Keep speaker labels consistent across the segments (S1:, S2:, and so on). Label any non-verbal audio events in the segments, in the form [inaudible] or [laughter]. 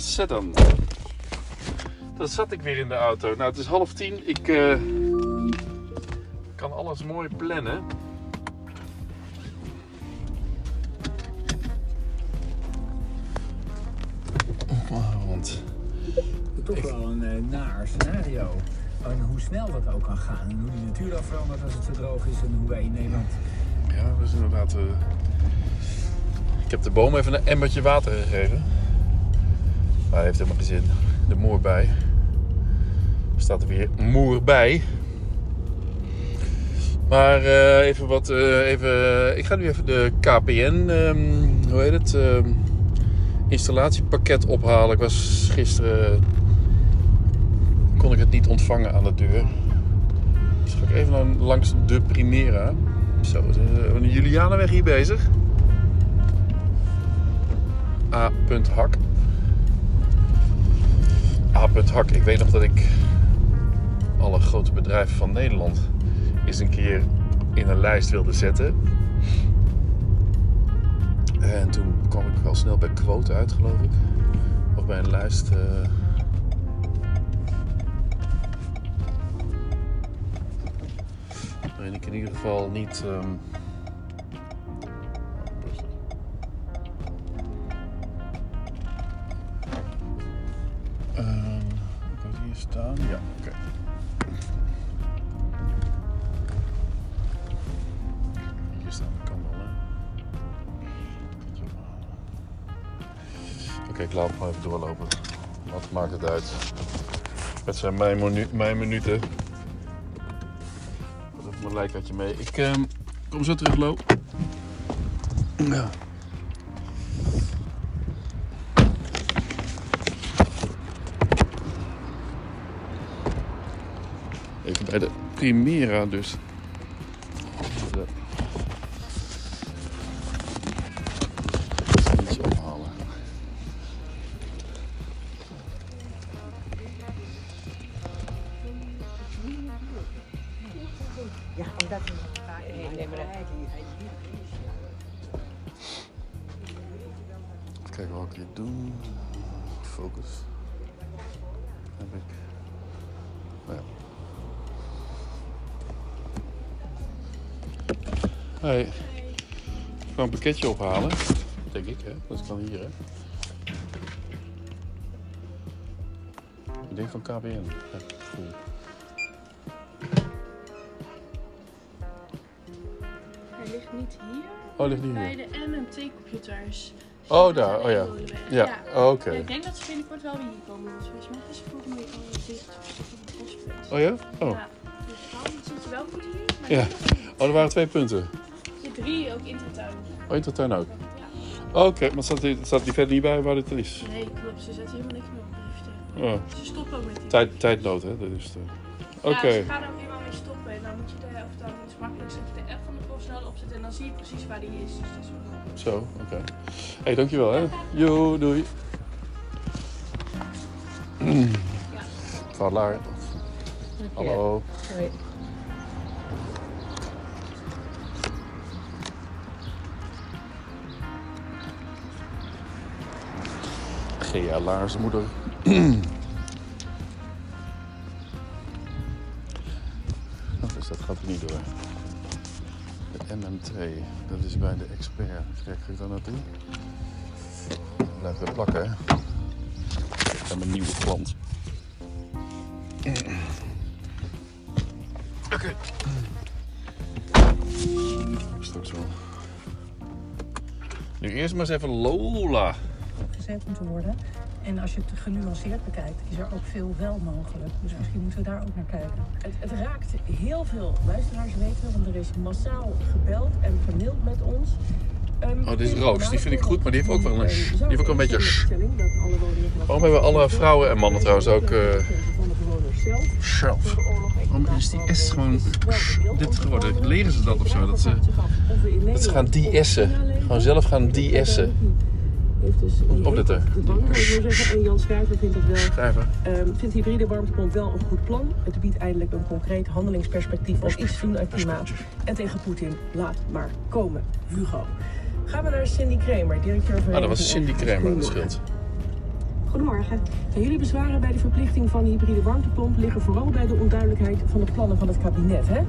S1: zet dan. Dat zat ik weer in de auto. Nou, het is half tien. Ik eh, kan alles mooi plannen. Want
S2: Toch wel een eh, naar scenario. En hoe snel dat ook kan gaan. En hoe die natuur dan verandert als het te droog is. En hoe wij in Nederland...
S1: ja, dat is inderdaad. eh, Ik heb de boom even een emmertje water gegeven. Hij heeft helemaal geen zin. De moer bij. Er staat er weer moer bij. Maar eh, even wat. eh, even, ik ga nu even de KPN. ehm, hoe heet het? ehm, installatiepakket ophalen. Ik was gisteren. kon ik het niet ontvangen aan de deur. Dus ga ik even langs de Primera. Zo, zijn de Julianenweg hier bezig. A. Hak. A. Hak. Ik weet nog dat ik alle grote bedrijven van Nederland eens een keer in een lijst wilde zetten. En toen kwam ik wel snel bij quote uit, geloof ik. Of bij een lijst. waarin ik in ieder geval niet. ehm, Oké, ik laat het maar even doorlopen. Wat maakt het uit? Het zijn mijn, menu- mijn minuten. Ik had even mijn lijkatje mee. Ik ehm, kom zo terug, Lo. Ja. Even bij de Primera dus. Even kijken wat ik hier doe. Focus. Heb ik. Nou ja. Hey. Ik ga een pakketje ophalen. Denk ik, hè? Dat kan hier, hè? Ik denk van KPN. Ja, cool.
S3: Ligt hier.
S1: Oh, ligt niet
S3: Bij
S1: hier.
S3: de MMT-computers.
S1: Oh, daar. Oh ja. Ja, oh, oké.
S3: Ik denk dat ze binnenkort wel weer hier komen. Want volgens mij is het volgende week al dicht. postpunt.
S1: Oh ja? Oh.
S3: Ja, dus het zit wel goed hier. Maar
S1: Ja. Oh, er waren twee punten.
S3: Zit drie ook in de tuin.
S1: Oh, in de tuin ook.
S3: Ja.
S1: Oh, Oké, maar staat die, staat die verder niet bij waar dit is?
S3: Nee, klopt. Ze zetten helemaal niks meer op driften.
S1: Oh,
S3: Ze stoppen ook met die.
S1: tijd, tijdnood, hè? Dat is het, Oké.
S3: Ja, ze gaan ook helemaal mee stoppen. En dan moet je de, of dan is het makkelijk zet je de app van de PostNL opzetten. En dan zie je precies waar die is. Dus dat is wel goed.
S1: Zo, oké. hey, dankjewel, hè? Jo, doei.
S3: Ja.
S1: Vaarlaar. Hallo.
S4: Hoi.
S1: Gea Laarsmoeder. Niet door. De MM2, dat is bij de expert. Kijk, ik daar naartoe? Blijft weer plakken, hè? Ik heb mijn nieuwe klant. Oké. Straks wel. Nu eerst maar eens even Lola.
S4: gezet moeten worden. En als je het genuanceerd bekijkt, is er ook veel wel mogelijk. Dus misschien moeten we daar ook naar kijken. Het, het raakt heel veel luisteraars, weten we, want er is massaal gebeld en gemaild met ons. Ehm,
S1: Oh, dit is Roos. Die vind ik goed, maar die heeft ook wel een-
S4: eh,
S1: die heeft ook wel een beetje-
S4: stelling dat alle woningen vanaf-
S1: Waarom hebben alle vrouwen en mannen trouwens ook, eh,
S4: bewoners zelf oorlog
S1: Waarom is die S gewoon dit geworden? Leren ze dat of zo? Dat ze, dat ze gaan DS'en. Gewoon zelf gaan DS'en.
S4: Heeft dus
S1: Opletten.
S4: te vangen, zou ik zeggen. En Jan Schrijver vindt dat wel
S1: Schrijven.
S4: Ehm vindt hybride warmtepomp wel een goed plan. Het biedt eindelijk een concreet handelingsperspectief om iets doen aan klimaat. En tegen Poetin, laat maar komen, Hugo. Gaan we naar Cindy Kramer, directeur van...
S1: Ah, dat was Cindy Kramer, dat scheelt.
S5: Goedemorgen.
S6: En jullie bezwaren bij de verplichting van de hybride warmtepomp liggen vooral bij de onduidelijkheid van de plannen van het kabinet, hè?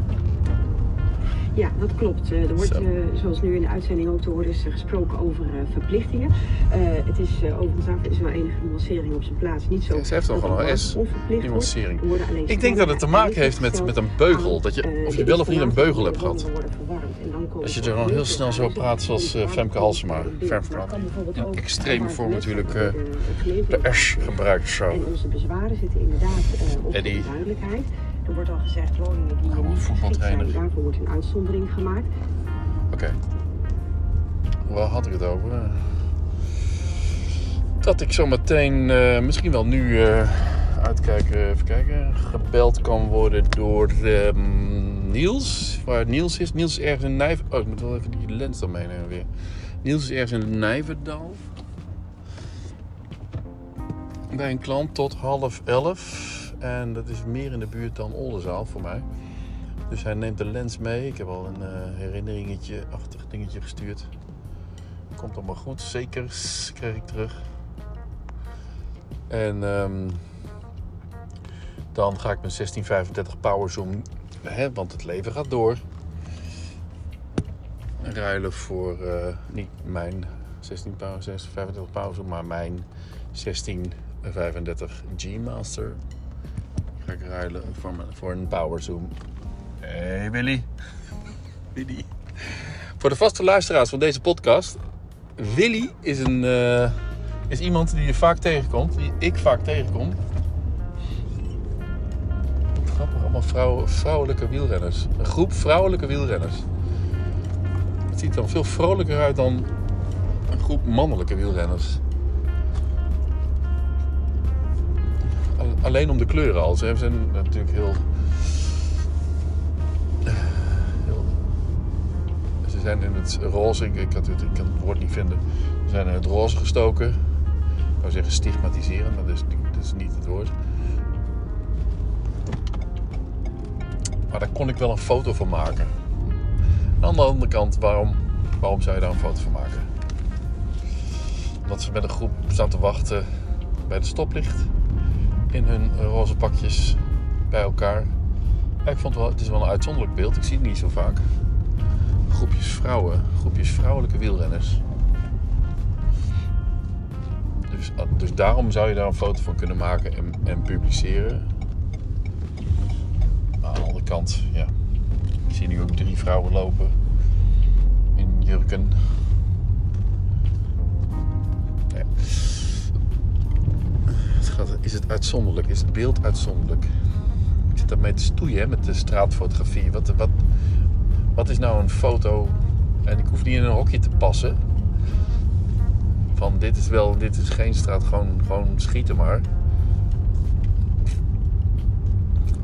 S5: Ja, dat klopt. Eh, Er wordt, eh, zoals nu in de uitzending ook te horen is, gesproken over eh, verplichtingen. Het is overigens daar is wel enige nuancering op zijn plaats. Niet zo
S1: Ja, ze heeft toch wel een S, nuancering.
S5: Er
S1: Ik denk dat het te maken heeft met, met een beugel. Dat je, of je wel of niet een beugel hebt gehad. Als je
S5: er
S1: dan heel snel zo praat zoals Femke Halsema. Femke
S5: ook
S1: extreme vorm natuurlijk
S5: de
S1: S gebruikt zo.
S5: En onze bezwaren zitten inderdaad op de duidelijkheid. Er wordt al gezegd, woningen die
S1: Gewoon
S5: niet geschikt zijn, daarvoor wordt een uitzondering gemaakt.
S1: Oké. Waar had ik het over? Dat ik zo meteen, eh, misschien wel nu, eh, uitkijken, even kijken, gebeld kan worden door ehm, Niels. Waar Niels is. Niels is ergens in Nijver... Oh, ik moet wel even die lens dan meenemen weer. Niels is ergens in Nijverdal. Bij een klant tot half elf. En dat is meer in de buurt dan Oldenzaal voor mij. Dus hij neemt de lens mee. Ik heb al een eh, herinneringetje, achtig dingetje gestuurd. Komt allemaal goed. Zeker krijg ik terug. En ehm, dan ga ik mijn 1635 Power Zoom, hè, want het leven gaat door. Ruilen voor eh, niet mijn 16 power, 1635 Power Zoom, maar mijn 1635 G Master. Ga ik ruilen voor, voor een Power Zoom. Hey Willy. [laughs] Willy. Voor de vaste luisteraars van deze podcast. Willy is, een, eh, is iemand die je vaak tegenkomt. Die ik vaak tegenkom. Grappig, allemaal vrouw, vrouwelijke wielrenners. Een groep vrouwelijke wielrenners. Het ziet er veel vrolijker uit dan een groep mannelijke wielrenners. Alleen om de kleuren al. Ze zijn natuurlijk heel heel- Ze zijn in het roze, ik, het, ik kan het woord niet vinden. Ze zijn in het roze gestoken. Ik wou zeggen stigmatiseren, maar dat is, is niet het woord. Maar daar kon ik wel een foto van maken. Aan de andere kant, waarom, waarom zou je daar een foto van maken? Omdat ze met een groep staan te wachten bij het stoplicht. In hun roze pakjes bij elkaar. Ik vond het wel, het is wel een uitzonderlijk beeld. Ik zie het niet zo vaak. Groepjes vrouwen, groepjes vrouwelijke wielrenners. Dus, dus daarom zou je daar een foto van kunnen maken en, en publiceren. Aan de andere kant, ja. Ik zie nu ook drie vrouwen lopen. In jurken. Is het uitzonderlijk? Is het beeld uitzonderlijk? Ik zit daarmee te stoeien met de straatfotografie. Wat, wat, wat is nou een foto? En ik hoef niet in een hokje te passen. Van dit is wel, dit is geen straat, gewoon, gewoon schieten maar.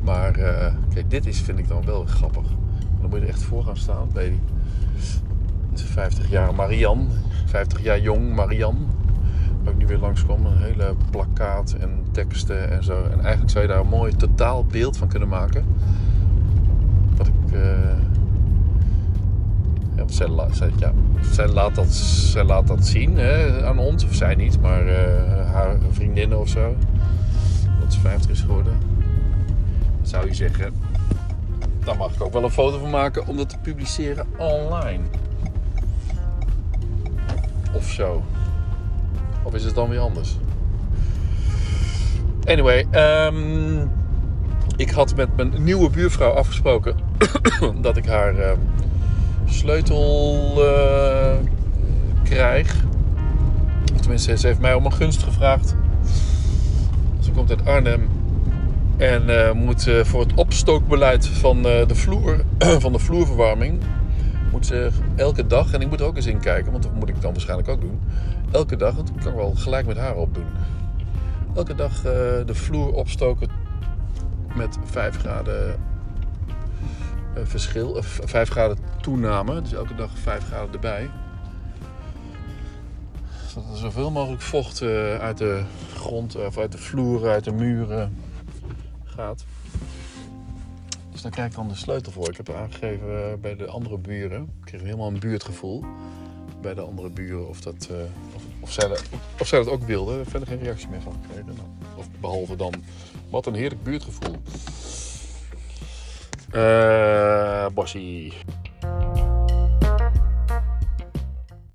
S1: Maar eh, kijk, dit is, vind ik dan wel grappig. Dan moet je er echt voor gaan staan bij die 50 jaar Marian. 50 jaar jong Marian. Waar ik nu weer langskwam. Een hele plakkaat en teksten en zo. En eigenlijk zou je daar een mooi totaal beeld van kunnen maken. Wat ik... eh, ja, zij, ja, laat dat, zij laat dat zien hè, aan ons. Of zij niet, maar eh, haar vriendinnen of zo. Dat ze 50 is geworden. Zou je zeggen... Daar mag ik ook wel een foto van maken om dat te publiceren online. Of zo. Of is het dan weer anders? Anyway, ehm, ik had met mijn nieuwe buurvrouw afgesproken [coughs] dat ik haar ehm, sleutel eh, krijg. Tenminste, ze heeft mij om een gunst gevraagd. Ze komt uit Arnhem en eh, moet eh, voor het opstookbeleid van de vloer, [coughs] van de vloerverwarming, moet ze elke dag, en ik moet er ook eens in kijken, want dat moet ik dan waarschijnlijk ook doen. Elke dag, kan ik wel gelijk met haar opdoen. Elke dag eh, de vloer opstoken met 5 graden eh, verschil, of 5 graden toename. Dus elke dag 5 graden erbij. Zodat er zoveel mogelijk vocht eh, uit de grond, of uit de vloer, uit de muren gaat. Dus daar krijg ik dan de sleutel voor. Ik heb aangegeven bij de andere buren. Ik kreeg helemaal een buurtgevoel bij de andere buren of, dat, eh, of, of, zij dat, of zij dat ook wilden. Verder geen reactie meer van gekregen. Nou, of behalve dan, wat een heerlijk buurtgevoel. Eh Bossie.